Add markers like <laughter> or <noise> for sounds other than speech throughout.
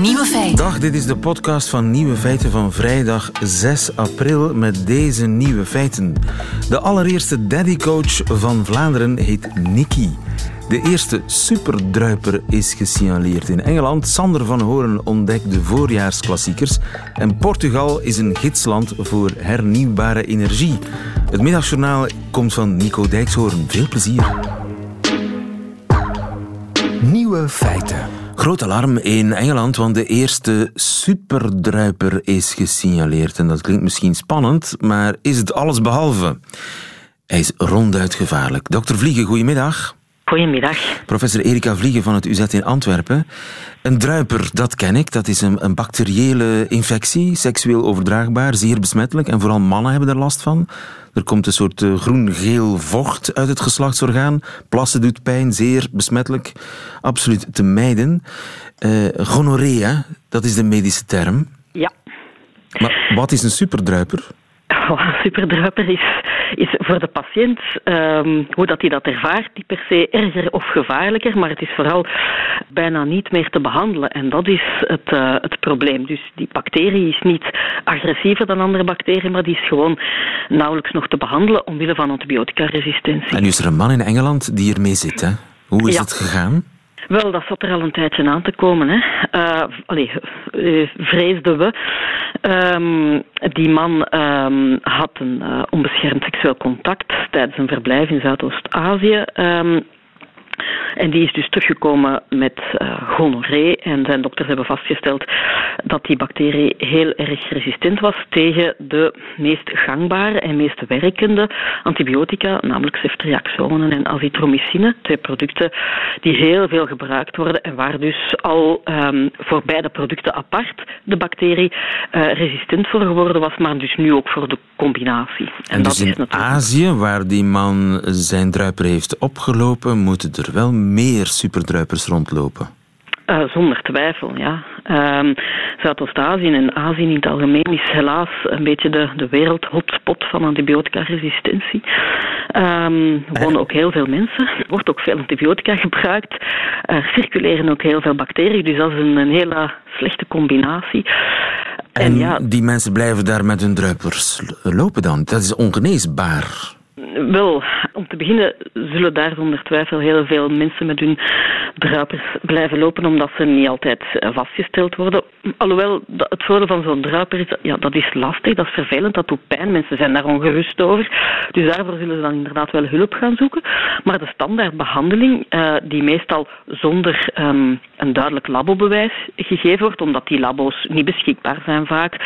Nieuwe feiten. Dag, dit is de podcast van Nieuwe Feiten van vrijdag 6 april met deze nieuwe feiten. De allereerste daddycoach van Vlaanderen heet Nicky. De eerste superdruiper is gesignaleerd in Engeland. Sander van Horen ontdekt de voorjaarsklassiekers. En Portugal is een gidsland voor hernieuwbare energie. Het middagjournaal komt van Nico Dijkshoorn. Veel plezier. Nieuwe feiten. Groot alarm in Engeland, want de eerste superdruiper is gesignaleerd. En dat klinkt misschien spannend, maar is het alles behalve? Hij is ronduit gevaarlijk. Dokter Vliegen, goedemiddag. Goedemiddag. Professor Erika Vliegen van het UZ in Antwerpen. Een druiper, dat ken ik. Dat is een, een bacteriële infectie, seksueel overdraagbaar, zeer besmettelijk. En vooral mannen hebben er last van. Er komt een soort uh, groen-geel vocht uit het geslachtsorgaan. Plassen doet pijn, zeer besmettelijk. Absoluut te mijden. Uh, gonorrhea, dat is de medische term. Ja. Maar wat is een superdruiper? <laughs> Oh, superdruiper is, is voor de patiënt, um, hoe dat hij dat ervaart, niet per se erger of gevaarlijker, maar het is vooral bijna niet meer te behandelen. En dat is het, uh, het probleem. Dus die bacterie is niet agressiever dan andere bacteriën, maar die is gewoon nauwelijks nog te behandelen omwille van antibioticaresistentie. En nu is er een man in Engeland die ermee zit, hè? Hoe is Ja. het gegaan? Wel, dat zat er al een tijdje aan te komen. Hè. Uh, allee, uh, vreesden we. Um, die man um, had een uh, onbeschermd seksueel contact tijdens een verblijf in Zuidoost-Azië. Um, en die is dus teruggekomen met uh, gonorree. En zijn dokters hebben vastgesteld dat die bacterie heel erg resistent was tegen de meest gangbare en meest werkende antibiotica, namelijk ceftriaxone en azithromycine. Twee producten die heel veel gebruikt worden en waar dus al um, voor beide producten apart de bacterie uh, resistent voor geworden was, maar dus nu ook voor de combinatie. En, en dus in natuurlijk... Azië, waar die man zijn druiper heeft opgelopen, moeten er wel meer superdruipers rondlopen? Uh, zonder twijfel, ja. Um, Zuidoost-Azië en Azië in het algemeen is helaas een beetje de, de wereldhotspot van antibiotica-resistentie. Um, er wonen ook heel veel mensen. Er wordt ook veel antibiotica gebruikt. Er circuleren ook heel veel bacteriën, dus dat is een, een hele slechte combinatie. En, en ja, die mensen blijven daar met hun druipers lopen dan? Dat is ongeneesbaar. Wel, om te beginnen zullen daar zonder twijfel heel veel mensen met hun druipers blijven lopen, omdat ze niet altijd vastgesteld worden. Alhoewel, het voordeel van zo'n druiper is, ja, dat is lastig, dat is vervelend, dat doet pijn. Mensen zijn daar ongerust over. Dus daarvoor zullen ze dan inderdaad wel hulp gaan zoeken. Maar de standaardbehandeling, uh, die meestal zonder um, een duidelijk labobewijs gegeven wordt, omdat die labo's niet beschikbaar zijn vaak,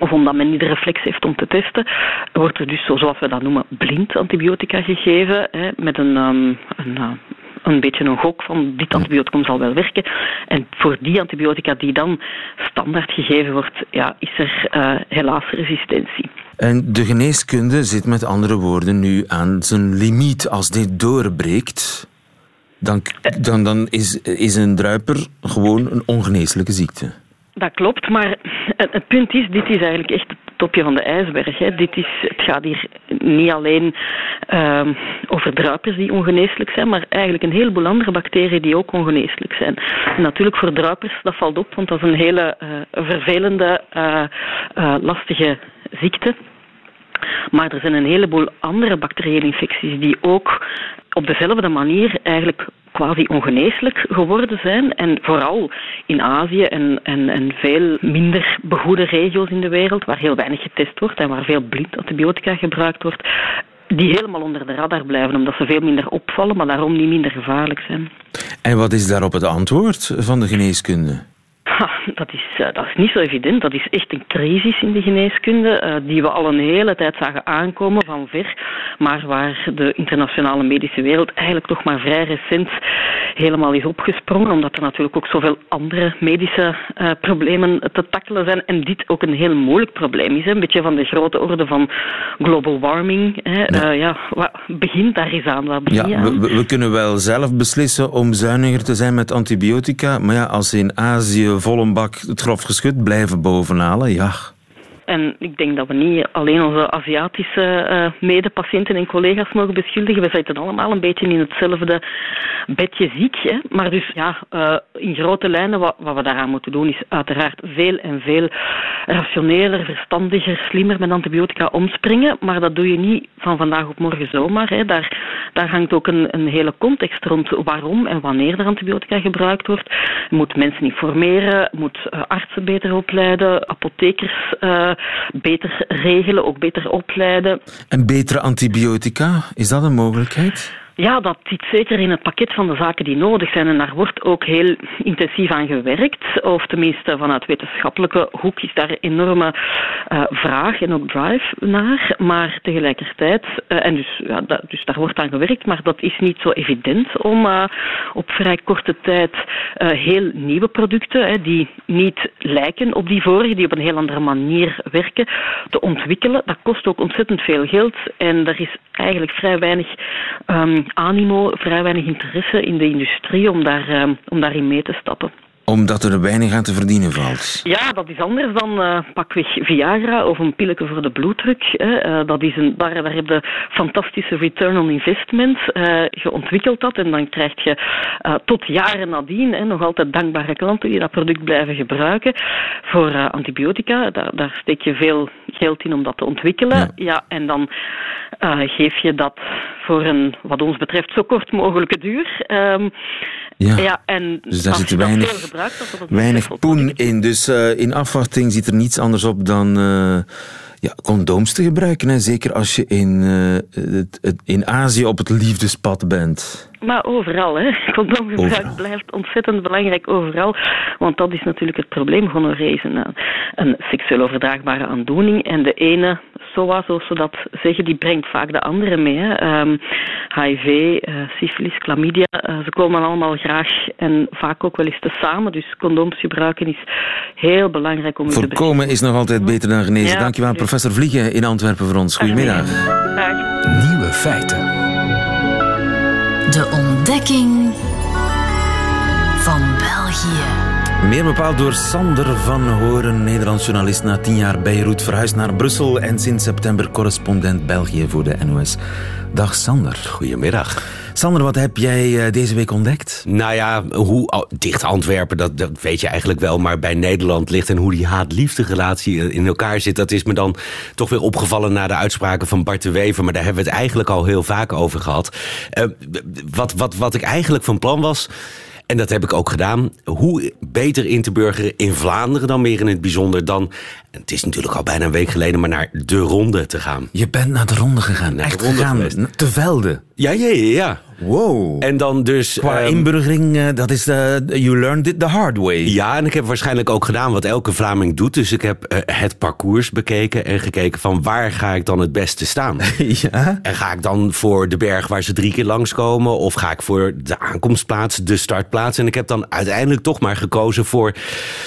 of omdat men niet de reflex heeft om te testen, wordt er dus, zoals we dat noemen, blind antibiotica gegeven, hè, met een, um, een, uh, een beetje een gok van dit antibioticum zal wel werken. En voor die antibiotica die dan standaard gegeven wordt, ja, is er uh, helaas resistentie. En de geneeskunde zit met andere woorden nu aan zijn limiet. Als dit doorbreekt, dan, dan, dan is, is een druiper gewoon een ongeneeslijke ziekte. Dat klopt, maar het punt is, dit is eigenlijk echt het topje van de ijsberg. Hè. Dit is, het gaat hier niet alleen uh, over druipers die ongeneeslijk zijn, maar eigenlijk een heleboel andere bacteriën die ook ongeneeslijk zijn. En natuurlijk voor druipers, dat valt op, want dat is een hele uh, vervelende, uh, uh, lastige ziekte. Maar er zijn een heleboel andere bacteriële infecties die ook op dezelfde manier eigenlijk quasi ongeneeslijk geworden zijn. En vooral in Azië en, en, en veel minder begoede regio's in de wereld, waar heel weinig getest wordt en waar veel blind antibiotica gebruikt wordt, die helemaal onder de radar blijven, omdat ze veel minder opvallen, maar daarom niet minder gevaarlijk zijn. En wat is daarop het antwoord van de geneeskunde? Ha, <laughs> dat, is, uh, dat is niet zo evident. Dat is echt een crisis in de geneeskunde, uh, die we al een hele tijd zagen aankomen van ver, maar waar de internationale medische wereld eigenlijk toch maar vrij recent helemaal is opgesprongen, omdat er natuurlijk ook zoveel andere medische uh, problemen te tackelen zijn en dit ook een heel moeilijk probleem is. Hè. Een beetje van de grote orde van global warming. Hè. Ja. ja, wat begint daar eens aan? Begin ja, aan? We, we kunnen wel zelf beslissen om zuiniger te zijn met antibiotica, maar ja, als in Azië vol een bak het grof geschut blijven bovenhalen, ja. En ik denk dat we niet alleen onze Aziatische uh, medepatiënten en collega's mogen beschuldigen. We zitten allemaal een beetje in hetzelfde bedje ziek. Hè. Maar dus ja, uh, in grote lijnen wat, wat we daaraan moeten doen is uiteraard veel en veel rationeler, verstandiger, slimmer met antibiotica omspringen. Maar dat doe je niet van vandaag op morgen zomaar. Hè. Daar, daar hangt ook een, een hele context rond waarom en wanneer er antibiotica gebruikt wordt. Je moet mensen informeren, moet uh, artsen beter opleiden, apothekers beter regelen, ook beter opleiden. En betere antibiotica, is dat een mogelijkheid? Ja, dat zit zeker in het pakket van de zaken die nodig zijn. En daar wordt ook heel intensief aan gewerkt. Of tenminste, vanuit wetenschappelijke hoek is daar enorme uh, vraag en ook drive naar. Maar tegelijkertijd, uh, en dus, ja, dus daar wordt aan gewerkt, maar dat is niet zo evident om uh, op vrij korte tijd heel nieuwe producten, die niet lijken op die vorige, die op een heel andere manier werken, te ontwikkelen. Dat kost ook ontzettend veel geld. En er is eigenlijk vrij weinig um, animo, vrij weinig interesse in de industrie om, daar, uh, om daarin mee te stappen omdat er weinig aan te verdienen valt. Ja, dat is anders dan uh, pakweg Viagra of een pilletje voor de bloeddruk. Hè. Uh, dat is een, daar, daar heb je fantastische return on investment. Uh, je ontwikkelt dat en dan krijg je tot jaren nadien hè, nog altijd dankbare klanten die dat product blijven gebruiken. Voor antibiotica, daar, daar, steek je veel geld in om dat te ontwikkelen. Ja, ja en dan geef je dat voor een, wat ons betreft, zo kort mogelijke duur. Um, ja. ja, en dus daar zit weinig, gebruikt, weinig poen in. Dus uh, in afwachting ziet er niets anders op dan uh, ja, condooms te gebruiken. Hè? Zeker als je in, uh, het, het, in Azië op het liefdespad bent. Maar overal, hè. <laughs> Condoomgebruik blijft ontzettend belangrijk overal. Want dat is natuurlijk het probleem. Gonorree is een, een seksueel overdraagbare aandoening. En de ene SOA, zoals ze dat zeggen, die brengt vaak de andere mee. Hè. Um, HIV, uh, syfilis, chlamydia, uh, ze komen allemaal graag en vaak ook wel eens te samen. Dus condooms gebruiken is heel belangrijk om Voorkomen te Voorkomen is nog altijd beter dan genezen. Ja, Dankjewel, professor Vliegen in Antwerpen voor ons. Goedemiddag. Nieuwe feiten. De ontdekking van België. Meer bepaald door Sander van Horen, Nederlands journalist na tien jaar Beirut, verhuisd naar Brussel en sinds september correspondent België voor de NOS. Dag Sander. Goedemiddag. Sander, wat heb jij eh, deze week ontdekt? Nou ja, hoe dicht Antwerpen, dat, dat weet je eigenlijk wel, maar bij Nederland ligt en hoe die haat-liefde relatie in elkaar zit, dat is me dan toch weer opgevallen na de uitspraken van Bart de Wever, maar daar hebben we het eigenlijk al heel vaak over gehad. Uh, wat, wat, wat ik eigenlijk van plan was, en dat heb ik ook gedaan. Hoe beter in te burgeren in Vlaanderen dan meer in het bijzonder dan... Het is natuurlijk al bijna een week geleden, maar naar de ronde te gaan. Je bent naar de ronde gegaan. Naar Echt de ronde gegaan. Te velden. Ja, ja, ja. ja. Wow. En dan dus... Qua um, inburgering, uh, dat is de, you learned it the hard way. Ja, en ik heb waarschijnlijk ook gedaan wat elke Vlaming doet. Dus ik heb uh, het parcours bekeken en gekeken van waar ga ik dan het beste staan. <laughs> ja. En ga ik dan voor de berg waar ze drie keer langskomen? Of ga ik voor de aankomstplaats, de startplaats? En ik heb dan uiteindelijk toch maar gekozen voor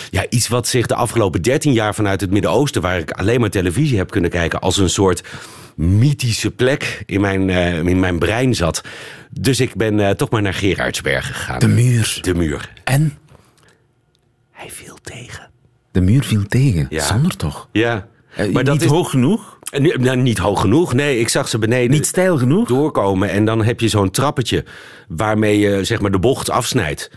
ja, iets wat zich de afgelopen dertien jaar vanuit het Midden-Oosten... waar ik alleen maar televisie heb kunnen kijken als een soort mythische plek in mijn, uh, in mijn brein zat. Dus ik ben uh, toch maar naar Gerardsbergen gegaan. De muur. De muur. En? Hij viel tegen. De muur viel tegen? Ja. Sander toch? Ja. Uh, maar dat niet is... hoog genoeg? Nou, niet hoog genoeg. Nee, ik zag ze beneden. Niet stijl genoeg? Doorkomen. En dan heb je zo'n trappetje waarmee je zeg maar, de bocht afsnijdt.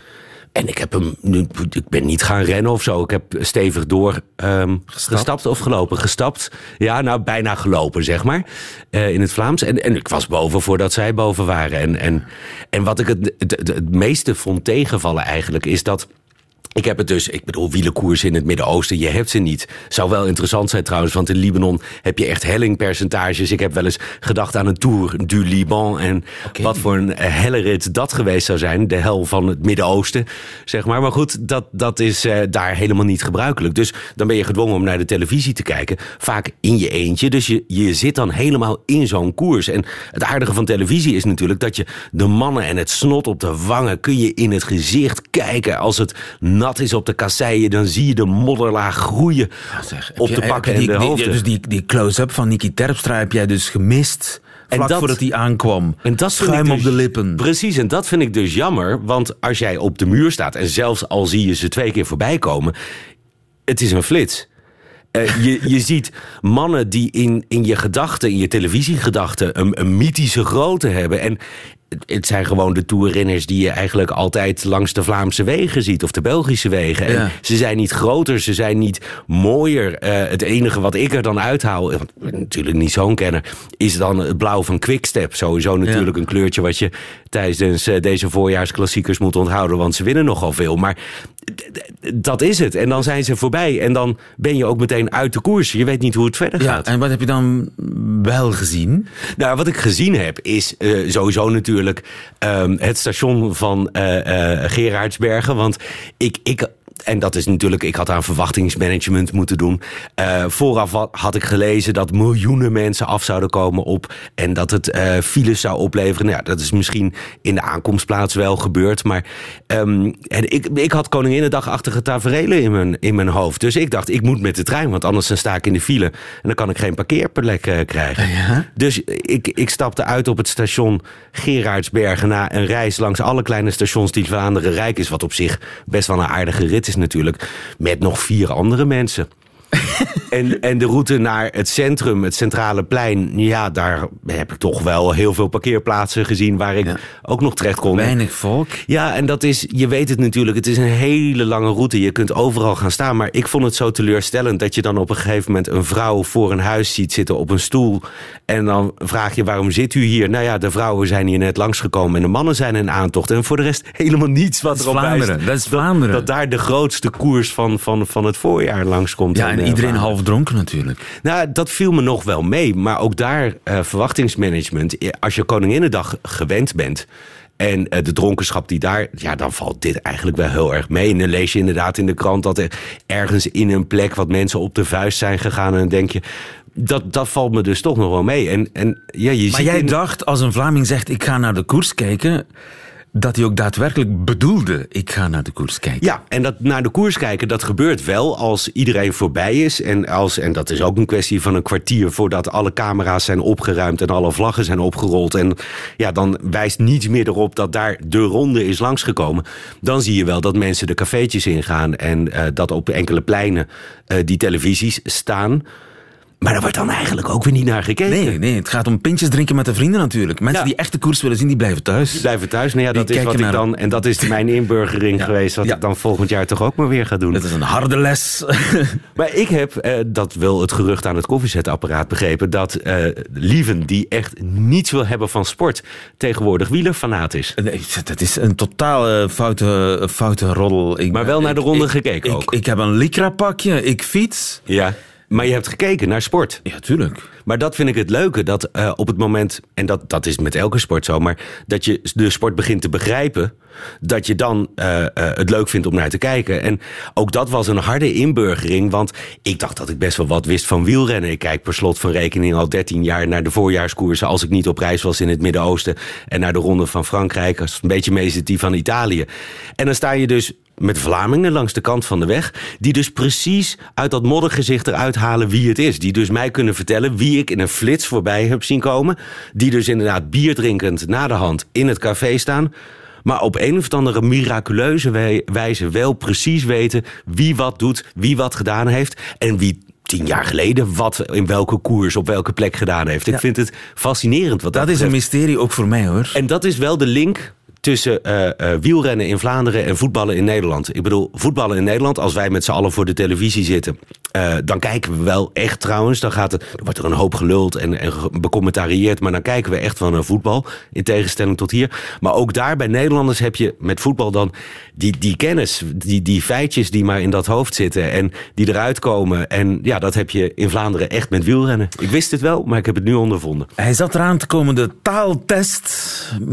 En ik heb hem nu, ik ben niet gaan rennen of zo. Ik heb stevig door um, gestapt of gelopen. Gestapt. Ja, nou bijna gelopen, zeg maar. Uh, in het Vlaams. En, en ik was boven voordat zij boven waren. En, en, en wat ik het, het, het, het meeste vond tegenvallen eigenlijk, is dat ik heb het dus, ik bedoel, wielenkoers in het Midden-Oosten, je hebt ze niet. Zou wel interessant zijn trouwens, want in Libanon heb je echt hellingpercentages. Ik heb wel eens gedacht aan een Tour du Liban en wat voor een hellerit dat geweest zou zijn. De hel van het Midden-Oosten, zeg maar. Maar goed, dat, dat is uh, daar helemaal niet gebruikelijk. Dus dan ben je gedwongen om naar de televisie te kijken. Vaak in je eentje, dus je, je zit dan helemaal in zo'n koers. En het aardige van televisie is natuurlijk dat je de mannen en het snot op de wangen kun je in het gezicht kijken als het nat is op de kasseien, dan zie je de modderlaag groeien zeg, op de pakken en de hoofden. dus die, die close-up van Nicky Terpstra heb jij dus gemist... Vlak dat, voordat hij aankwam. En dat Schuim dus, op de lippen. Precies, en dat vind ik dus jammer. Want als jij op de muur staat... en zelfs al zie je ze twee keer voorbij komen... het is een flits. Eh, je, je <laughs> ziet mannen die in, in je gedachten, in je televisiegedachten, een, een mythische grootte hebben. En het zijn gewoon de toerrenners die je eigenlijk altijd langs de Vlaamse wegen ziet. Of de Belgische wegen. En ze zijn niet groter, ze zijn niet mooier. Eh, het enige wat ik er dan uithaal, want ik ben natuurlijk niet zo'n kenner, is dan het blauw van Quickstep. Sowieso natuurlijk een kleurtje wat je tijdens eh, deze voorjaarsklassiekers moet onthouden. Want ze winnen nogal veel. Maar dat is het. En dan zijn ze voorbij. En dan ben je ook meteen uit de koers. Je weet niet hoe het verder Ja, gaat. en wat heb je dan wel gezien? Nou, wat ik gezien heb is eh, sowieso natuurlijk ehm, het station van eh, Gerardsbergen. Want ik, ik, en dat is natuurlijk, ik had aan verwachtingsmanagement moeten doen. Eh, vooraf had ik gelezen dat miljoenen mensen af zouden komen op. En dat het eh, files zou opleveren. Nou, ja, dat is misschien in de aankomstplaats wel gebeurd. Maar ehm, en ik, ik had Koninginnedagachtige tafereelen in mijn, in mijn hoofd. Dus ik dacht, ik moet met de trein, want anders dan sta ik in de file. En dan kan ik geen parkeerplek eh, krijgen. Dus ik, ik stapte uit op het station Gerardsbergen na een reis langs alle kleine stations die Vlaanderen rijk is. Wat op zich best wel een aardige rit is natuurlijk. Met nog vier andere mensen. <laughs> en, en de route naar het centrum, het centrale plein. Ja, daar heb ik toch wel heel veel parkeerplaatsen gezien waar ik Ja. ook nog terecht kon. Weinig volk. Ja, en dat is, je weet het natuurlijk, het is een hele lange route. Je kunt overal gaan staan. Maar ik vond het zo teleurstellend dat je dan op een gegeven moment een vrouw voor een huis ziet zitten op een stoel. En dan vraag je, waarom zit u hier? Nou ja, de vrouwen zijn hier net langsgekomen en de mannen zijn in aantocht. En voor de rest helemaal niets wat Dat erop wijst. Vlaanderen. Dat is Vlaanderen. Dat daar de grootste koers van, van, van het voorjaar langskomt. Ja, en iedereen half dronken natuurlijk. Nou, dat viel me nog wel mee. Maar ook daar eh, verwachtingsmanagement. Als je Koninginnedag gewend bent. En eh, de dronkenschap die daar. Ja, dan valt dit eigenlijk wel heel erg mee. En dan lees je inderdaad in de krant dat er ergens in een plek. wat mensen op de vuist zijn gegaan. En dan denk je. Dat, dat valt me dus toch nog wel mee. En, en ja, je Maar ziet jij in- dacht, als een Vlaming zegt, ik ga naar de koers kijken... dat hij ook daadwerkelijk bedoelde, ik ga naar de koers kijken. Ja, en dat naar de koers kijken, dat gebeurt wel als iedereen voorbij is. En, als, en dat is ook een kwestie van een kwartier voordat alle camera's zijn opgeruimd en alle vlaggen zijn opgerold. En ja, dan wijst niets meer erop dat daar de ronde is langsgekomen. Dan zie je wel dat mensen de cafeetjes ingaan en eh, dat op enkele pleinen eh, die televisies staan. Maar daar wordt dan eigenlijk ook weer niet naar gekeken. Nee, nee, het gaat om pintjes drinken met de vrienden natuurlijk. Mensen Ja. die echt de koers willen zien, die blijven thuis. Die blijven thuis. Nou ja, Die dat is wat ik dan. En dat is mijn inburgering <laughs> Ja. geweest. Wat ik dan volgend jaar toch ook maar weer ga doen. Dat is een harde les. <laughs> Maar ik heb, eh, dat wil het gerucht aan het koffiezetapparaat begrepen... dat eh Lieven, die echt niets wil hebben van sport... tegenwoordig wielerfanaat is. Nee, dat is een totaal eh, foute, foute roddel. Ik, Maar wel naar de ronde ik- gekeken ik, ook. Ik, heb een Lycra pakje, ik fiets. Ja. Maar je hebt gekeken naar sport. Ja, tuurlijk. Maar dat vind ik het leuke, dat eh, op het moment... en dat, dat is met elke sport zo... maar dat je de sport begint te begrijpen... dat je dan eh, eh, het leuk vindt om naar te kijken. En ook dat was een harde inburgering... want ik dacht dat ik best wel wat wist van wielrennen. Ik kijk per slot van rekening al 13 jaar naar de voorjaarskoersen... als ik niet op reis was in het Midden-Oosten... en naar de Ronde van Frankrijk... als een beetje mee zit die van Italië. En dan sta je dus met Vlamingen langs de kant van de weg... die dus precies uit dat moddergezicht eruit halen wie het is. Die dus mij kunnen vertellen wie ik in een flits voorbij heb zien komen. Die dus inderdaad bier drinkend na de hand in het café staan... maar op een of andere miraculeuze wij- wijze wel precies weten... wie wat doet, wie wat gedaan heeft... en wie tien jaar geleden wat in welke koers op welke plek gedaan heeft. Ik Ja. vind het fascinerend wat dat, Dat is een mysterie ook voor mij hoor. En dat is wel de link tussen eh, eh, wielrennen in Vlaanderen en voetballen in Nederland. Ik bedoel, voetballen in Nederland, als wij met z'n allen voor de televisie zitten... eh, dan kijken we wel echt trouwens. Dan gaat het, er wordt er een hoop geluld en, en becommentarieerd... maar dan kijken we echt wel naar voetbal, in tegenstelling tot hier. Maar ook daar bij Nederlanders heb je met voetbal dan die, die kennis... Die, die feitjes die maar in dat hoofd zitten en die eruit komen. En ja, dat heb je in Vlaanderen echt met wielrennen. Ik wist het wel, maar ik heb het nu ondervonden. Hij zat eraan te komen, de taaltest.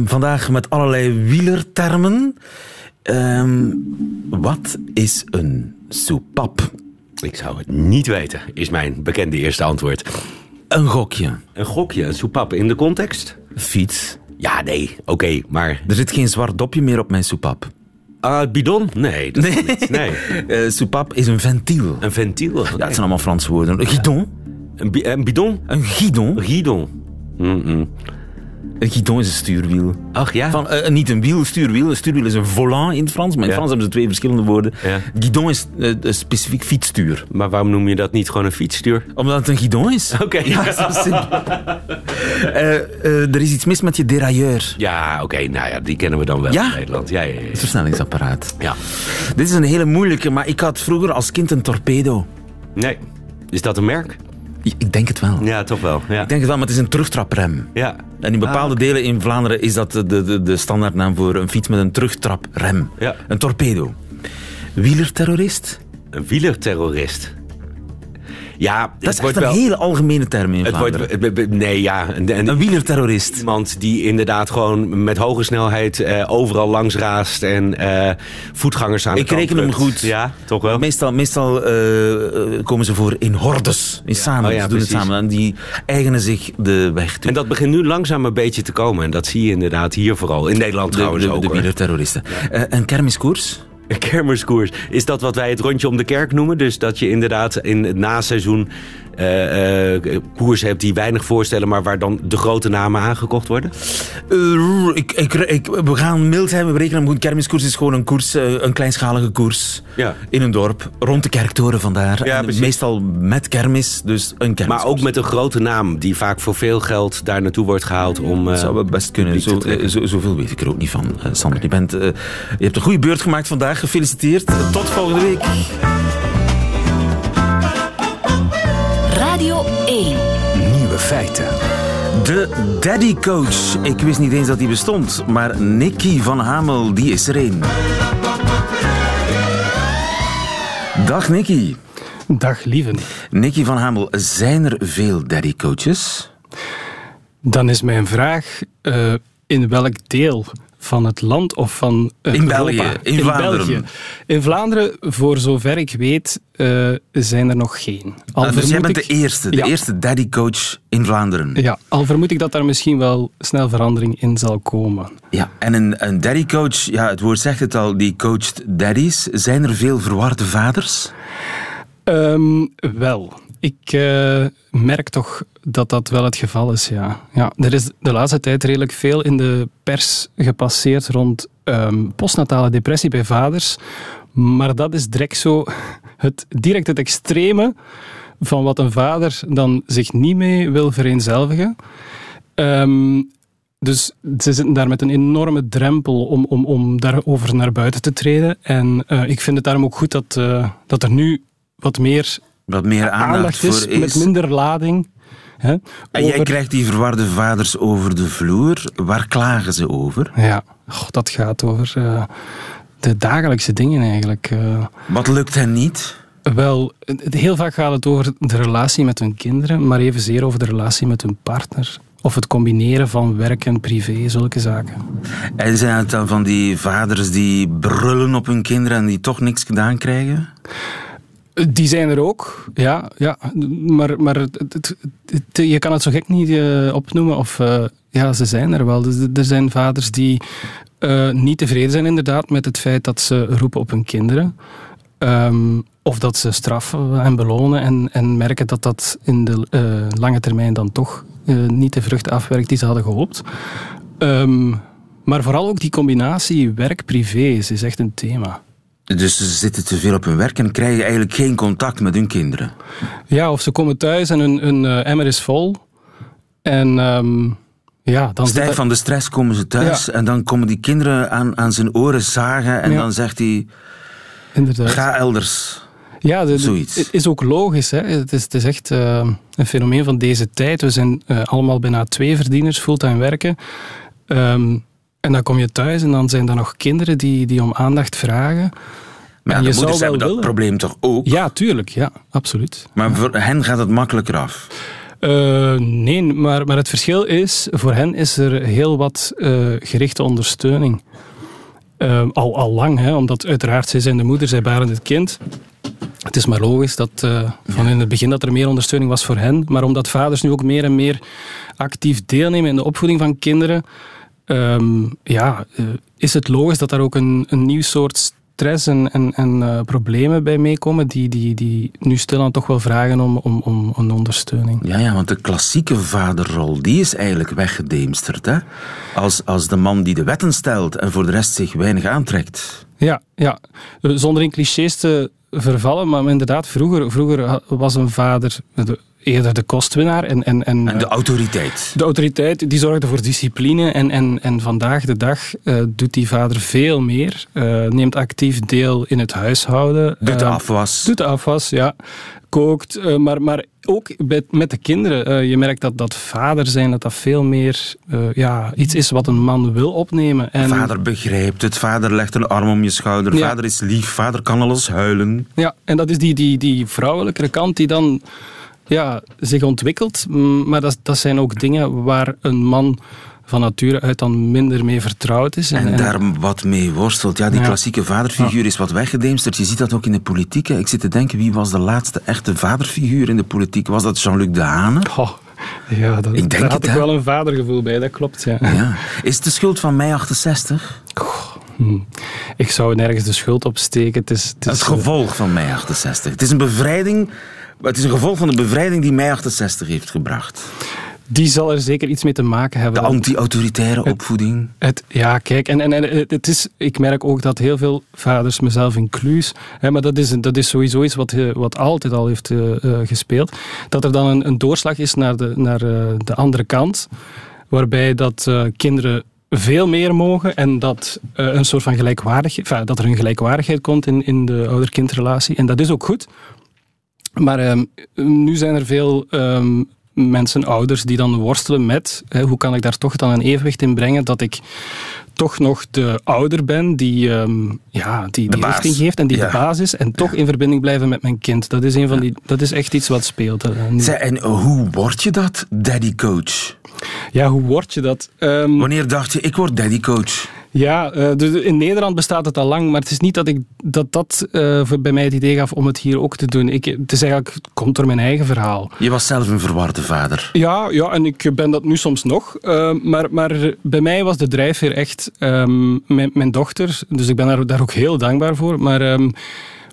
Vandaag met allerlei wielertermen. Ehm, wat is een soepap? Ik zou het niet weten, is mijn bekende eerste antwoord. Een gokje. Een gokje, een soepap in de context? Fiets. Ja, nee, oké, maar... Er zit geen zwart dopje meer op mijn soepap. Ah, bidon? Nee, dat nee. niet. Nee. <laughs> Eh, soepap is een ventiel. Een ventiel? Ja, het zijn allemaal Franse woorden. Een guidon. Een, bi- een bidon? Een guidon. Guidon. Mm-mm. Een guidon is een stuurwiel. Ach ja? Van, eh, niet een wiel, stuurwiel. Een stuurwiel is een volant in het Frans, maar in Ja. Frans hebben ze twee verschillende woorden. Ja. Guidon is eh, een specifiek fietsstuur. Maar waarom noem je dat niet gewoon een fietsstuur? Omdat het een guidon is. Oké. Ja, zo simpel. <laughs> Eh, er is iets mis met je derailleur. Ja, oké. nou ja, die kennen we dan wel Ja? in Nederland. Ja, ja, ja. Het versnellingsapparaat. ja. Dit is een hele moeilijke, maar ik had vroeger als kind een torpedo. Nee. Is dat een merk? Ik denk het wel. Ja, toch wel. Ja. Ik denk het wel, maar het is een terugtraprem. ja. En in bepaalde Ah, delen in Vlaanderen is dat de, de, de standaardnaam voor een fiets met een terugtraprem. Ja. Een torpedo. Wielerterrorist? Een wielerterrorist. Ja, Dat is echt een wel... hele algemene term in Het Vlaanderen. wordt, nee, ja. Een, een- Een wielerterrorist. Iemand die inderdaad gewoon met hoge snelheid eh, overal langs raast en eh, voetgangers aan de Ik kant reken hem goed. Ja, toch wel? Meestal, meestal eh, komen ze voor in hordes, in samen. Oh ja, ze doen het samen en die eigenen zich de weg toe. En dat begint nu langzaam een beetje te komen. En dat zie je inderdaad hier vooral. In Nederland de, trouwens de, ook. de wielerterroristen. Eh, een kermiskoers? Kermiskoers. Is dat wat wij het rondje om de kerk noemen? Dus dat je inderdaad in het naseizoen eh koers hebt die weinig voorstellen... maar waar dan de grote namen aangekocht worden? Eh, ik, ik, ik, we gaan mild zijn, we berekenen hem goed. Kermiskoers is gewoon een koers, een kleinschalige koers. Ja. In een dorp, rond de kerktoren vandaar. Ja, meestal met kermis, dus een kermiskoers. Maar ook met een grote naam die vaak voor veel geld daar naartoe wordt gehaald om... Dat zou best kunnen. Zo, zoveel weet ik er ook niet van, Sander. Je, bent, je hebt een goede beurt gemaakt vandaag. Gefeliciteerd. Tot volgende week. Radio 1. Nieuwe feiten. De Daddy Coach. Ik wist niet eens dat die bestond, maar Nicky van Hamel, die is er een. Dag Nicky. Dag lieven. Nicky van Hamel, zijn er veel Daddy Coaches? Dan is mijn vraag, eh, in welk deel van het land of van In Europa? België, in Vlaanderen. België. In Vlaanderen, voor zover ik weet, eh, zijn er nog geen. Al Ah, dus jij bent ik- de eerste, de Ja. eerste Daddy Coach in Vlaanderen. Ja, al vermoed ik dat daar misschien wel snel verandering in zal komen. Ja, en een, een daddy coach, ja, het woord zegt het al, die coacht daddies. Zijn er veel verwarde vaders? Ehm, wel, ik eh, merk toch dat dat wel het geval is, ja. ja. Er is de laatste tijd redelijk veel in de pers gepasseerd rond ehm, postnatale depressie bij vaders. Maar dat is direct zo het, direct het extreme van wat een vader dan zich niet mee wil vereenzelvigen. Ehm, dus ze zitten daar met een enorme drempel om, om, om daarover naar buiten te treden. En eh, ik vind het daarom ook goed dat, eh, dat er nu wat meer Wat meer aandacht, aandacht voor is, is. met minder lading. Hè, En jij krijgt die verwarde vaders over de vloer. Waar klagen ze over? Ja, goh, dat gaat over eh, de dagelijkse dingen eigenlijk. eh. Wat lukt hen niet? wel, heel vaak gaat het over de relatie met hun kinderen, maar evenzeer over de relatie met hun partner. Of het combineren van werk en privé, zulke zaken. En zijn het dan van die vaders die brullen op hun kinderen en die toch niks gedaan krijgen? Die zijn er ook, ja. ja maar maar het, het- je kan het zo gek niet eh, opnoemen. Of, eh, ja, ze zijn er wel. Dus er zijn vaders die eh, niet tevreden zijn inderdaad met het feit dat ze roepen op hun kinderen. Ehm, of dat ze straffen en belonen en, en merken dat dat in de eh, lange termijn dan toch eh, niet de vruchten afwerkt die ze hadden gehoopt. Ehm, maar vooral ook die combinatie werk-privé is echt een thema. Dus ze zitten te veel op hun werk en krijgen eigenlijk geen contact met hun kinderen. Ja, of ze komen thuis en hun, hun eh, emmer is vol. En ehm, ja, dan Stijf van de stress komen ze thuis Ja. en dan komen die kinderen aan, aan zijn oren zagen en Ja. dan zegt hij, Inderdaad. ga elders. ja, de- de- zoiets. Het is ook logisch. Hè? Het, is, het is echt eh, een fenomeen van deze tijd. We zijn eh, allemaal bijna twee verdieners, fulltime werken. Ehm, en dan kom je thuis en dan zijn er nog kinderen die, die om aandacht vragen. Maar ja, En de je moeders hebben dat willen. probleem toch ook? Ja, tuurlijk. Ja, absoluut. Maar voor hen gaat het makkelijker af. Eh, nee, maar, maar het verschil is, voor hen is er heel wat eh, gerichte ondersteuning. Eh, al, al lang, hè, omdat uiteraard zij zijn de moeder, zij baren het kind. Het is maar logisch dat van in het begin dat er meer ondersteuning was voor hen. Maar omdat vaders nu ook meer en meer actief deelnemen in de opvoeding van kinderen, ehm, ja, eh, is het logisch dat daar ook een, een nieuw soort stress en, en, en uh, problemen bij meekomen, die, die, die nu stilaan toch wel vragen om, om, om een ondersteuning. Ja, ja, want de klassieke vaderrol, die is eigenlijk weggedemsterd. Hè? Als, als de man die de wetten stelt en voor de rest zich weinig aantrekt. Ja, ja. zonder in clichés te vervallen, maar inderdaad, vroeger, vroeger was een vader eerder de kostwinnaar. En, en, en, en de autoriteit. De autoriteit die zorgde voor discipline. En, en, en vandaag de dag uh, doet die vader veel meer. Uh, neemt actief deel in het huishouden. Doet de afwas. Doet de afwas, ja. Kookt. Maar, maar ook met, met de kinderen. je merkt dat, dat vader zijn, dat dat veel meer ja, iets is wat een man wil opnemen. En... Vader begrijpt het. Vader legt een arm om je schouder. Ja. Vader is lief. Vader kan alles huilen. Ja, en dat is die, die, die vrouwelijke kant die dan ja, zich ontwikkelt. Maar dat, dat zijn ook dingen waar een man van nature uit dan minder mee vertrouwd is. En, en daar wat mee worstelt. Ja, die klassieke vaderfiguur is wat weggedemsterd. Je ziet dat ook in de politiek. Ik zit te denken, wie was de laatste echte vaderfiguur in de politiek? Was dat Jean-Luc Dehane? Oh, ja, dat, ik denk daar had ik wel een vadergevoel bij, dat klopt. Ja. ja. Is het de schuld van mei 68? Hm. Ik zou nergens de schuld op steken. Het is, het, is, het gevolg van mei 68. Het is een bevrijding het is een gevolg van de bevrijding die mei 68 heeft gebracht. Die zal er zeker iets mee te maken hebben. De anti-autoritaire opvoeding. Het, ja, kijk, en, en, en het is, ik merk ook dat heel veel vaders, mezelf inclus, hè, maar dat is, dat is sowieso iets wat, eh, wat altijd al heeft uh, gespeeld, dat er dan een, een doorslag is naar de, naar, uh, de andere kant, waarbij dat kinderen veel meer mogen en dat, een soort van gelijkwaardigheid, dat er een gelijkwaardigheid komt in, in de ouder-kindrelatie. En dat is ook goed, maar um, nu zijn er veel um, mensen, ouders, die dan worstelen met hè, hoe kan ik daar toch dan een evenwicht in brengen dat ik toch nog de ouder ben die, um, ja, die, die richting geeft en die de baas is en toch in verbinding blijven met mijn kind. Dat is, een van die, dat is echt iets wat speelt. Zij, en hoe word je dat, daddy coach? Ja, hoe word je dat? Wanneer dacht je, ik word daddy coach? Ja, uh, in Nederland bestaat het al lang, maar het is niet dat ik, dat, dat uh, bij mij het idee gaf om het hier ook te doen. Ik, het is eigenlijk, het komt door mijn eigen verhaal. Je was zelf een verwarde vader. Ja, ja en ik ben dat nu soms nog. Uh, maar, maar bij mij was de drijfveer echt um, mijn, mijn, dochter, dus ik ben daar, daar ook heel dankbaar voor. Maar um,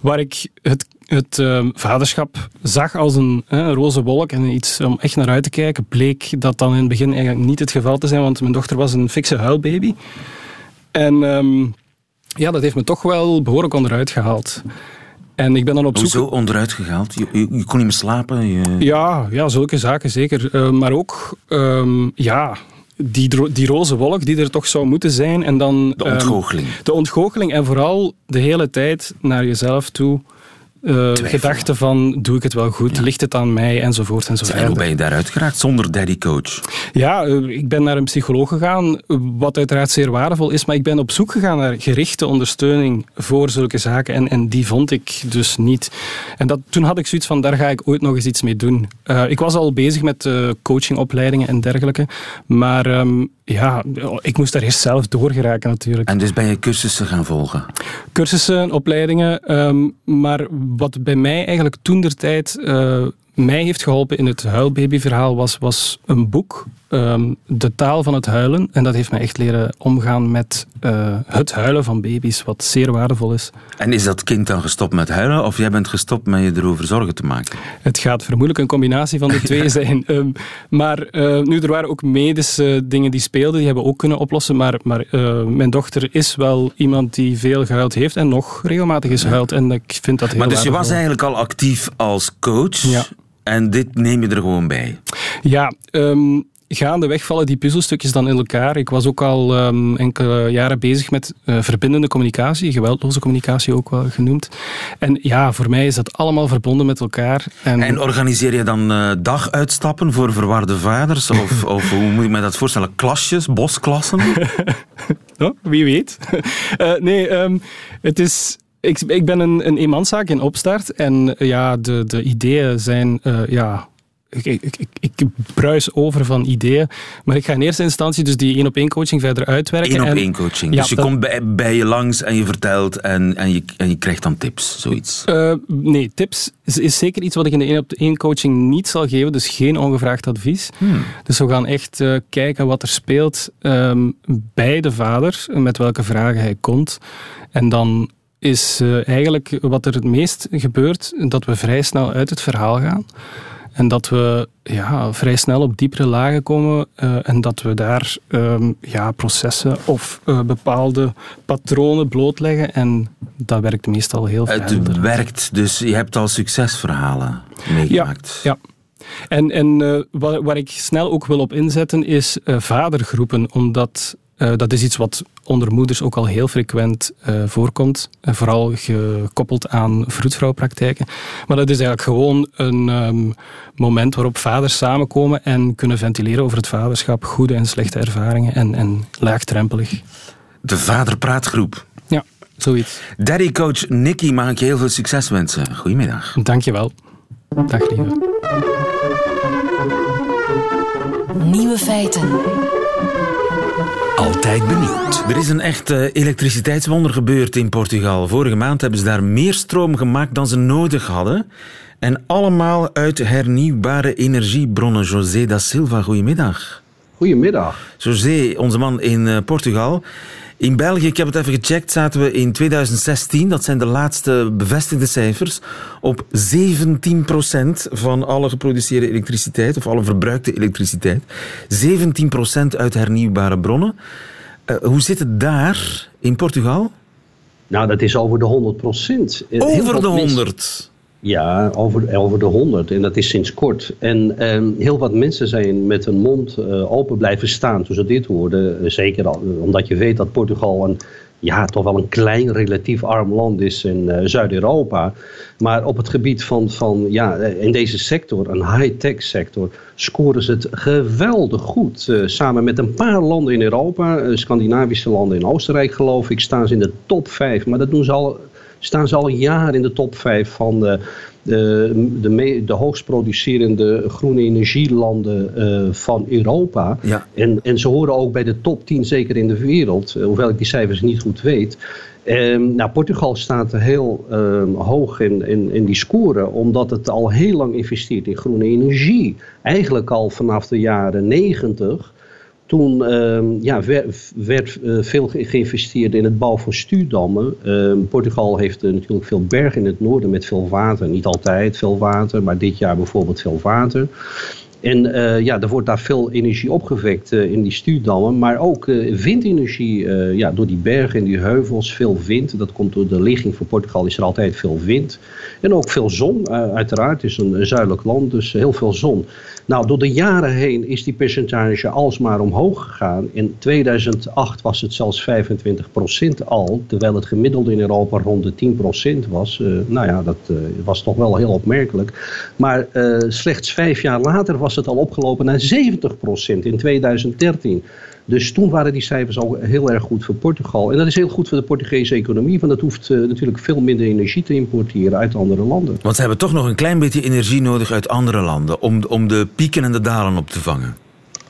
waar ik het het uh, vaderschap zag als een, een, roze wolk en iets om echt naar uit te kijken, bleek dat dan in het begin eigenlijk niet het geval te zijn, want mijn dochter was een fikse huilbaby. En um, ja, dat heeft me toch wel behoorlijk onderuit gehaald. En ik ben dan op zoek... Hoezo onderuit gehaald? Je, je, kon niet meer slapen? Je... Ja, ja, zulke zaken zeker. Uh, maar ook, um, ja, die, die roze wolk die er toch zou moeten zijn. En dan, de ontgoocheling. Um, de ontgoocheling en vooral de hele tijd naar jezelf toe uh, gedachte van, doe ik het wel goed? Ligt het aan mij? Enzovoort enzovoort. En hoe ben je daaruit geraakt zonder daddy coach? Ja, uh, ik ben naar een psycholoog gegaan, wat uiteraard zeer waardevol is, maar ik ben op zoek gegaan naar gerichte ondersteuning voor zulke zaken en, en die vond ik dus niet. En dat, toen had ik zoiets van, daar ga ik ooit nog eens iets mee doen. Uh, ik was al bezig met coachingopleidingen en dergelijke, maar um, ja, ik moest daar eerst zelf doorgeraken natuurlijk. En dus ben je cursussen gaan volgen? Cursussen, opleidingen, um, maar wat bij mij eigenlijk toen der tijd uh, mij heeft geholpen in het huilbabyverhaal was, was een boek, um, De taal van het huilen. En dat heeft mij echt leren omgaan met uh, het huilen van baby's, wat zeer waardevol is. En is dat kind dan gestopt met huilen of jij bent gestopt met je erover zorgen te maken? Het gaat vermoedelijk een combinatie van de <laughs> twee zijn. Um, maar uh, nu, er waren ook medische dingen die speelden, die hebben we ook kunnen oplossen. Maar, maar uh, mijn dochter is wel iemand die veel gehuild heeft en nog regelmatig is gehuild. En ik vind dat heel Maar dus je was eigenlijk al actief als coach? Ja. En dit neem je er gewoon bij? Ja, um, gaandeweg vallen die puzzelstukjes dan in elkaar. Ik was ook al um, enkele jaren bezig met uh, verbindende communicatie, geweldloze communicatie ook wel genoemd. En ja, voor mij is dat allemaal verbonden met elkaar. En, en organiseer je dan uh, daguitstappen voor verwarde vaders? Of, <laughs> of hoe moet ik me dat voorstellen? Klasjes, bosklassen? <laughs> wie weet. uh, <laughs> nee, um, het is ik, ik ben een, een eenmanszaak in opstart en ja, de, de ideeën zijn ja, ik, ik, ik, ik, bruis over van ideeën. Maar ik ga in eerste instantie dus die één op één coaching verder uitwerken. Eén op één coaching. dus je komt bij, bij, je langs en je vertelt en, en, je, en je krijgt dan tips, zoiets? Uh, nee, tips is, is, zeker iets wat ik in de één op één coaching niet zal geven. Dus geen ongevraagd advies. Hmm. Dus we gaan echt uh, kijken wat er speelt um, bij de vader, met welke vragen hij komt. En dan is uh, eigenlijk wat er het meest gebeurt, dat we vrij snel uit het verhaal gaan. En dat we ja, vrij snel op diepere lagen komen uh, en dat we daar um, ja, processen of uh, bepaalde patronen blootleggen. En dat werkt meestal heel veel. Het werkt, dus je hebt al succesverhalen meegemaakt. Ja, ja. En, en uh, waar, waar, ik snel ook wil op inzetten is vadergroepen, omdat uh, dat is iets wat onder moeders ook al heel frequent uh, voorkomt. Uh, vooral gekoppeld aan vroedvrouwpraktijken. Maar dat is eigenlijk gewoon een um, moment waarop vaders samenkomen en kunnen ventileren over het vaderschap, goede en slechte ervaringen en, en laagdrempelig. De vaderpraatgroep. Ja, zoiets. Daddy coach Nicky, mag ik je heel veel succes wensen. Goedemiddag. Dankjewel. Dag lieve. Nieuwe feiten. Altijd benieuwd. Er is een echt uh, elektriciteitswonder gebeurd in Portugal. Vorige maand hebben ze daar meer stroom gemaakt dan ze nodig hadden. En allemaal uit hernieuwbare energiebronnen. José da Silva, goedemiddag. Goedemiddag. José, onze man in uh, Portugal. In België, ik heb het even gecheckt, zaten we in 2016, dat zijn de laatste bevestigde cijfers, op 17% van alle geproduceerde elektriciteit, of alle verbruikte elektriciteit. 17% uit hernieuwbare bronnen. Uh, hoe zit het daar in Portugal? Nou, dat is over de 100%. Over de 100? Ja, over, over de 100 en dat is sinds kort. En eh, heel wat mensen zijn met hun mond uh, open blijven staan toen ze dit hoorden. Zeker al, omdat je weet dat Portugal een, ja, toch wel een klein, relatief arm land is in Zuid-Europa. Maar op het gebied van, van ja, in deze sector, een high-tech sector, scoren ze het geweldig goed. samen met een paar landen in Europa, Scandinavische landen in Oostenrijk geloof ik, staan ze in de top 5. Maar dat doen ze al staan ze al jaren in de top 5 van de, de, de hoogst producerende groene energielanden uh, van Europa. Ja. En, en ze horen ook bij de top 10 zeker in de wereld, uh, hoewel ik die cijfers niet goed weet. Um, nou, Portugal staat heel um, hoog in, in, in die score, omdat het al heel lang investeert in groene energie. Eigenlijk al vanaf de jaren 90. Toen uh, ja, werd, werd uh, veel geïnvesteerd in het bouwen van stuurdammen. Uh, Portugal heeft uh, natuurlijk veel bergen in het noorden met veel water. Niet altijd veel water, maar dit jaar bijvoorbeeld veel water. En uh, ja, er wordt daar veel energie opgewekt in die stuurdammen. Maar ook windenergie ja, door die bergen en die heuvels. Veel wind. Dat komt door de ligging van Portugal is er altijd veel wind. En ook veel zon. uiteraard. Het is een zuidelijk land, dus heel veel zon. Nou, door de jaren heen is die percentage alsmaar omhoog gegaan. In 2008 was het zelfs 25% al, terwijl het gemiddelde in Europa rond de 10% was. Uh, nou ja, dat uh, was toch wel heel opmerkelijk. Maar uh, slechts vijf jaar later was het al opgelopen naar 70% in 2013. Dus toen waren die cijfers al heel erg goed voor Portugal. En dat is heel goed voor de Portugese economie, want dat hoeft uh, natuurlijk veel minder energie te importeren uit andere landen. Want ze hebben toch nog een klein beetje energie nodig uit andere landen om, om de pieken en de dalen op te vangen.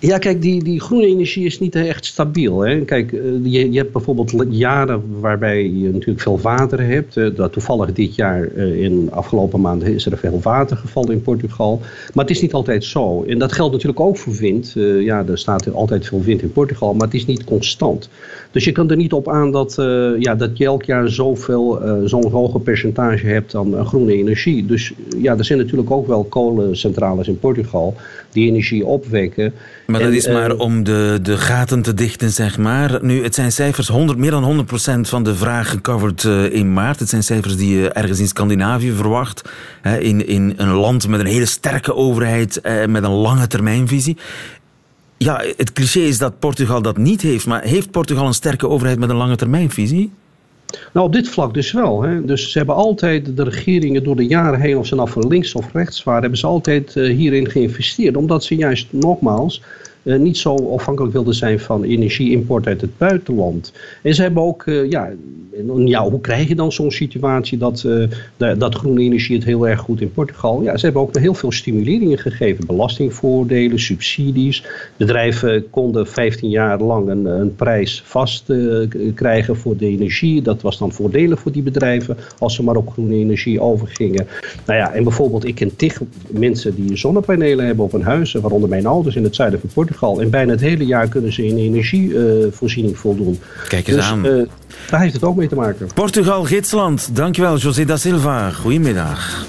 Ja, kijk, die, die groene energie is niet echt stabiel. Hè. Kijk, eh, je, je hebt bijvoorbeeld jaren waarbij je natuurlijk veel water hebt. Eh, dat toevallig dit jaar, eh, in afgelopen maanden, is er veel water gevallen in Portugal. Maar het is niet altijd zo. En dat geldt natuurlijk ook voor wind. Ja, er staat altijd veel wind in Portugal, maar het is niet constant. Dus je kan er niet op aan dat, ja, dat je elk jaar zoveel, zo'n hoge percentage hebt aan groene energie. Dus ja, er zijn natuurlijk ook wel kolencentrales in Portugal die energie opwekken. Maar dat is maar om de, de gaten te dichten, zeg maar. Nu, het zijn cijfers, 100, meer dan 100% van de vraag gecoverd uh, in maart. Het zijn cijfers die je ergens in Scandinavië verwacht. Hè, in, in een land met een hele sterke overheid, uh, met een lange termijnvisie. Ja, het cliché is dat Portugal dat niet heeft. Maar heeft Portugal een sterke overheid met een lange termijnvisie? Nou, op dit vlak dus wel. Hè. Dus ze hebben altijd, de regeringen door de jaren heen, of ze nou van links of rechts waren, hebben ze altijd uh, hierin geïnvesteerd. Omdat ze juist nogmaals uh, niet zo afhankelijk wilden zijn van energieimport uit het buitenland. En ze hebben ook, uh, ja, ja, hoe krijg je dan zo'n situatie dat, uh, dat groene energie het heel erg goed in Portugal? Ja, ze hebben ook heel veel stimuleringen gegeven. Belastingvoordelen, subsidies. Bedrijven konden 15 jaar lang een, een prijs vast krijgen voor de energie. Dat was dan voordelig voor die bedrijven als ze maar op groene energie overgingen. Nou ja, en bijvoorbeeld ik ken tig mensen die zonnepanelen hebben op hun huis, waaronder mijn ouders in het zuiden van Portugal Portugal. En bijna het hele jaar kunnen ze in energievoorziening voldoen. Kijk eens dus, aan. daar heeft het ook mee te maken. Portugal, gidsland. Dankjewel, José da Silva. Goedemiddag.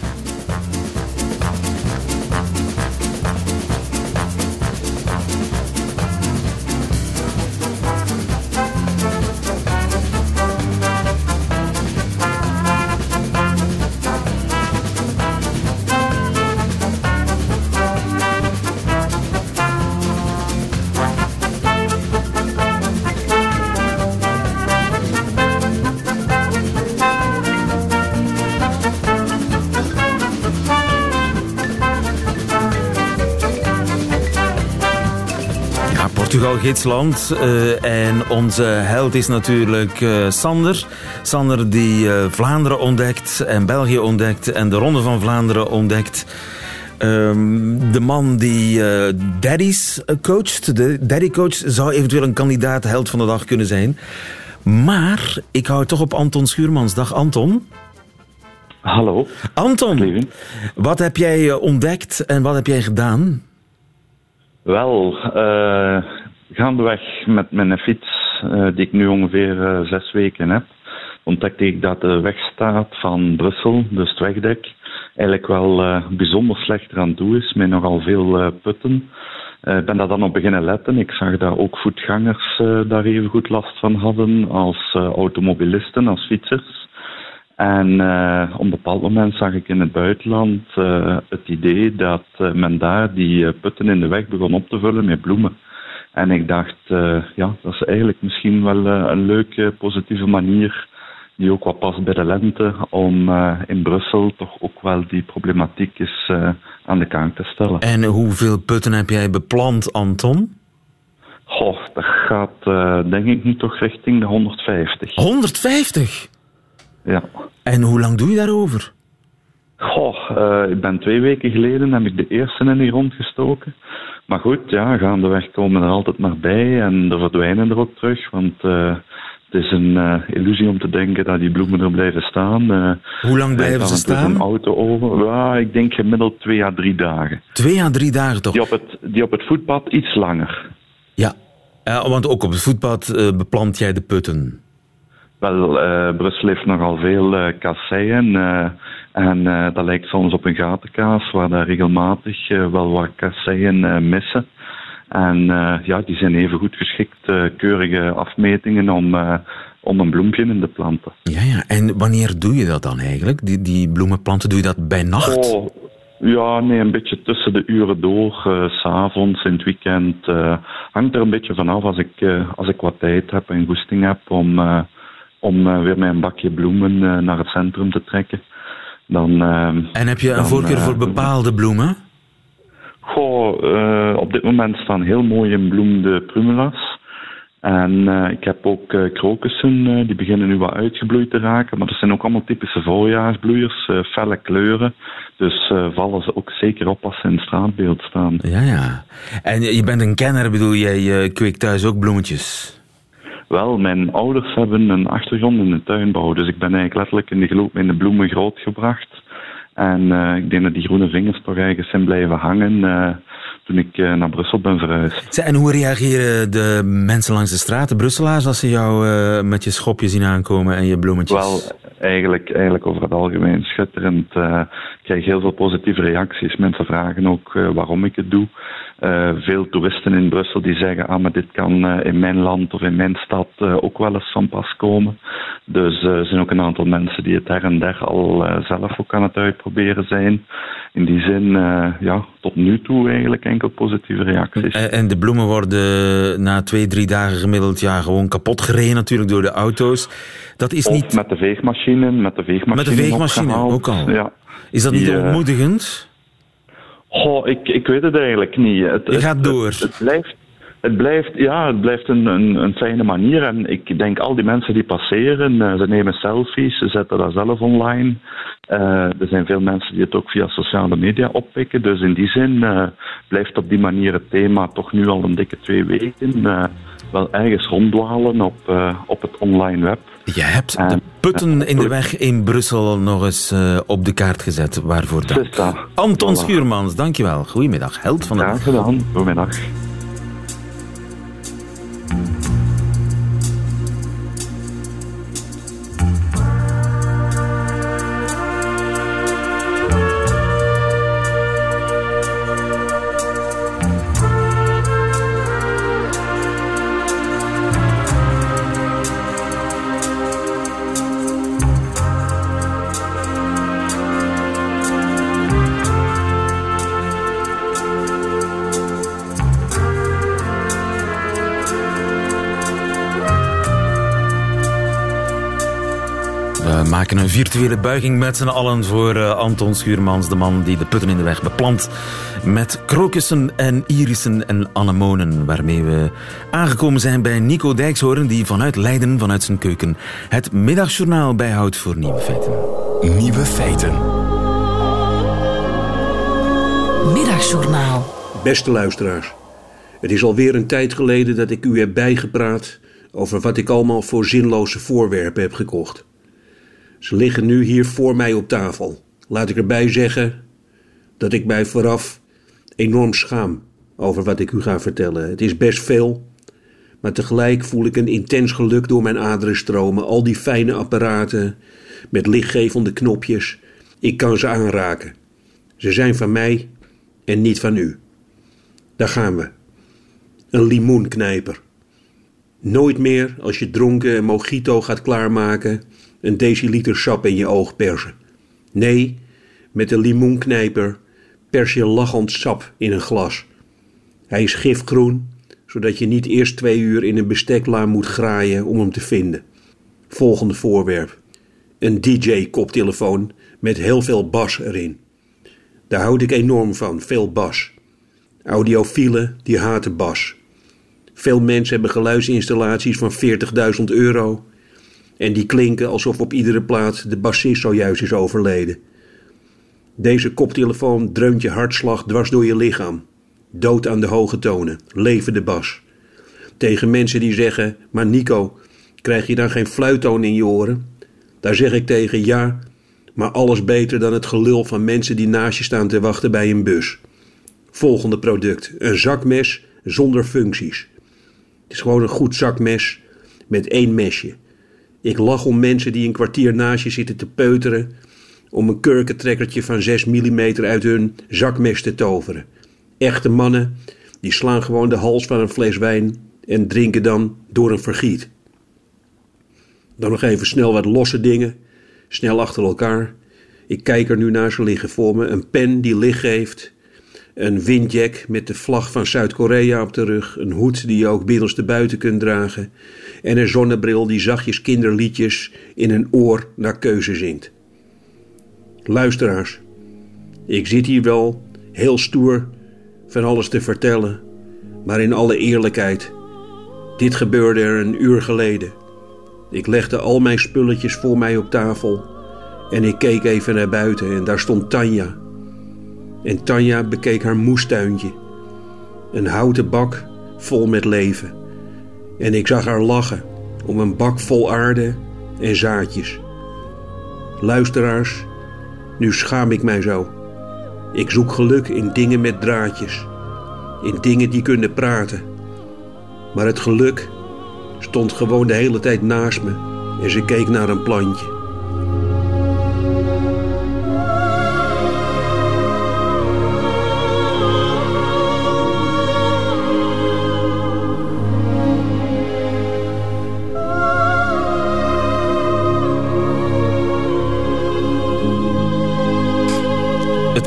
Gidsland. Uh, en onze held is natuurlijk uh, Sander. Sander die uh, Vlaanderen ontdekt en België ontdekt en de Ronde van Vlaanderen ontdekt. Um, de man die Daddy's coacht, de Daddy coach, zou eventueel een kandidaat held van de dag kunnen zijn. Maar ik hou toch op Anton Schuurmans. Dag Anton. Hallo. Anton, wat heb jij ontdekt en wat heb jij gedaan? Wel, uh, gaandeweg met mijn fiets, uh, die ik nu ongeveer uh, zes weken heb, ontdekte ik dat de wegstaat van Brussel, dus het wegdek, eigenlijk wel uh, bijzonder slecht eraan toe is, met nogal veel putten. Ik ben daar dan op beginnen letten. Ik zag dat ook voetgangers daar even goed last van hadden als automobilisten, als fietsers. En op een bepaald moment zag ik in het buitenland het idee dat men daar die putten in de weg begon op te vullen met bloemen. En ik dacht, uh, ja, dat is eigenlijk misschien wel uh, een leuke, positieve manier die ook wat past bij de lente om uh, in Brussel toch ook wel die problematiek eens aan de kaak te stellen. En hoeveel putten heb jij beplant, Anton? Goh, dat gaat denk ik nu toch richting de 150. 150? Ja. En hoe lang doe je daarover? Goh, ik ben twee weken geleden heb ik de eerste in die rond gestoken. Maar goed, ja, gaandeweg komen er altijd maar bij en er verdwijnen er ook terug. Want uh, het is een uh, illusie om te denken dat die bloemen er blijven staan. Hoe lang blijven ze staan? een auto over. Ja, ik denk gemiddeld twee à drie dagen. Twee à drie dagen toch? Die op het, die op het voetpad iets langer. Ja, want ook op het voetpad beplant jij de putten. Wel, Brussel heeft nogal veel kasseien. En uh, dat lijkt soms op een gatenkaas, waar daar regelmatig uh, wel wat kasseien uh, missen. En ja, die zijn even goed geschikt, keurige afmetingen om, om een bloempje in te planten. Ja, ja, en wanneer doe je dat dan eigenlijk? Die, die bloemenplanten, doe je dat bij nacht? Oh, ja, nee, een beetje tussen de uren door, s s'avonds, in het weekend. hangt er een beetje vanaf als ik, als ik wat tijd heb en goesting heb om, om weer mijn bakje bloemen naar het centrum te trekken. Dan, uh, en heb je een voorkeur voor eh, bepaalde bloemen? Goh, uh, op dit moment staan heel mooie in bloem de primula's. En uh, ik heb ook uh, krokussen, die beginnen nu wat uitgebloeid te raken. Maar dat zijn ook allemaal typische voorjaarsbloeiers, felle kleuren. Dus vallen ze ook zeker op als ze in het straatbeeld staan. Ja, ja. En je bent een kenner, bedoel jij, je kweekt thuis ook bloemetjes? Wel, mijn ouders hebben een achtergrond in de tuinbouw. Dus ik ben eigenlijk letterlijk in de gloed met de bloemen grootgebracht. En uh, ik denk dat die groene vingers toch ergens zijn blijven hangen uh, toen ik uh, naar Brussel ben verhuisd. En hoe reageren de mensen langs de straat, de Brusselaars, als ze jou met je schopje zien aankomen en je bloemetjes? Wel, eigenlijk, eigenlijk over het algemeen schitterend. ik krijg heel veel positieve reacties. Mensen vragen ook waarom ik het doe. Uh, veel toeristen in Brussel die zeggen, ah, maar dit kan uh, in mijn land of in mijn stad uh, ook wel eens van pas komen. Dus er zijn ook een aantal mensen die het her en der al zelf ook aan het uitproberen zijn. In die zin, ja, tot nu toe eigenlijk enkel positieve reacties. En de bloemen worden na twee, drie dagen gemiddeld ja, gewoon kapot gereden natuurlijk door de auto's. Dat is of niet... met de veegmachine, met de veegmachine Met de veegmachine ook al. Ja. Is dat niet ontmoedigend? Goh, ik, ik weet het eigenlijk niet. Het, Je gaat door. Het, het, blijft, het blijft, ja, het blijft een, een, een, fijne manier. En ik denk al die mensen die passeren, uh, ze nemen selfies, ze zetten dat zelf online. Uh, er zijn veel mensen die het ook via sociale media oppikken. Dus in die zin uh, blijft op die manier het thema toch nu al een dikke twee weken wel ergens ronddwalen op, op het online web. Je hebt de putten in de weg in Brussel nog eens uh, op de kaart gezet. Waarvoor dank. Anton voilà. Schuurmans, dankjewel. Goedemiddag, held van de Graag gedaan. Goedemiddag. Virtuele buiging met z'n allen voor uh, Anton Schuurmans, de man die de putten in de weg beplant met krokussen en irissen en anemonen, waarmee we aangekomen zijn bij Nico Dijkshoorn, die vanuit Leiden, vanuit zijn keuken, het middagjournaal bijhoudt voor Nieuwe Feiten. Nieuwe Feiten. Middagjournaal. Beste luisteraars, het is alweer een tijd geleden dat ik u heb bijgepraat over wat ik allemaal voor zinloze voorwerpen heb gekocht. Ze liggen nu hier voor mij op tafel. Laat ik erbij zeggen dat ik mij vooraf enorm schaam over wat ik u ga vertellen. Het is best veel, maar tegelijk voel ik een intens geluk door mijn aderen stromen. Al die fijne apparaten met lichtgevende knopjes, ik kan ze aanraken. Ze zijn van mij en niet van u. Daar gaan we. Een limoenknijper. Nooit meer als je dronken een mojito gaat klaarmaken een deciliter sap in je oog persen. Nee, met de limoenknijper pers je lachend sap in een glas. Hij is gifgroen, zodat je niet eerst twee uur in een bestekla moet graaien om hem te vinden. Volgende voorwerp. Een DJ-koptelefoon met heel veel bas erin. Daar houd ik enorm van, veel bas. Audiofielen die haten bas. Veel mensen hebben geluidsinstallaties van 40.000 euro en die klinken alsof op iedere plaat de bassist zojuist is overleden. Deze koptelefoon dreunt je hartslag dwars door je lichaam. Dood aan de hoge tonen, leven de bas. Tegen mensen die zeggen, maar Nico, krijg je dan geen fluittoon in je oren? Daar zeg ik tegen, ja, maar alles beter dan het gelul van mensen die naast je staan te wachten bij een bus. Volgende product, een zakmes zonder functies. Het is gewoon een goed zakmes met één mesje. Ik lach om mensen die een kwartier naast je zitten te peuteren om een kurkentrekkertje van 6 mm uit hun zakmes te toveren. Echte mannen die slaan gewoon de hals van een fles wijn en drinken dan door een vergiet. Dan nog even snel wat losse dingen, snel achter elkaar. Ik kijk er nu naar ze liggen voor me. Een pen die licht geeft, een windjack met de vlag van Zuid-Korea op de rug, een hoed die je ook binnenste buiten kunt dragen en een zonnebril die zachtjes kinderliedjes in een oor naar keuze zingt. Luisteraars, ik zit hier wel heel stoer van alles te vertellen, maar in alle eerlijkheid, dit gebeurde er een uur geleden. Ik legde al mijn spulletjes voor mij op tafel en ik keek even naar buiten en daar stond Tanja. En Tanja bekeek haar moestuintje, een houten bak vol met leven. En ik zag haar lachen om een bak vol aarde en zaadjes. Luisteraars, nu schaam ik mij zo. Ik zoek geluk in dingen met draadjes, in dingen die kunnen praten. Maar het geluk stond gewoon de hele tijd naast me en ze keek naar een plantje.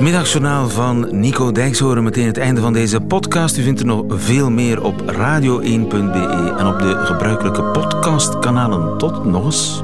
Middagjournaal van Nico Dijkshoorn. Meteen het einde van deze podcast. U vindt er nog veel meer op radio1.be en op de gebruikelijke podcastkanalen. Tot nog eens.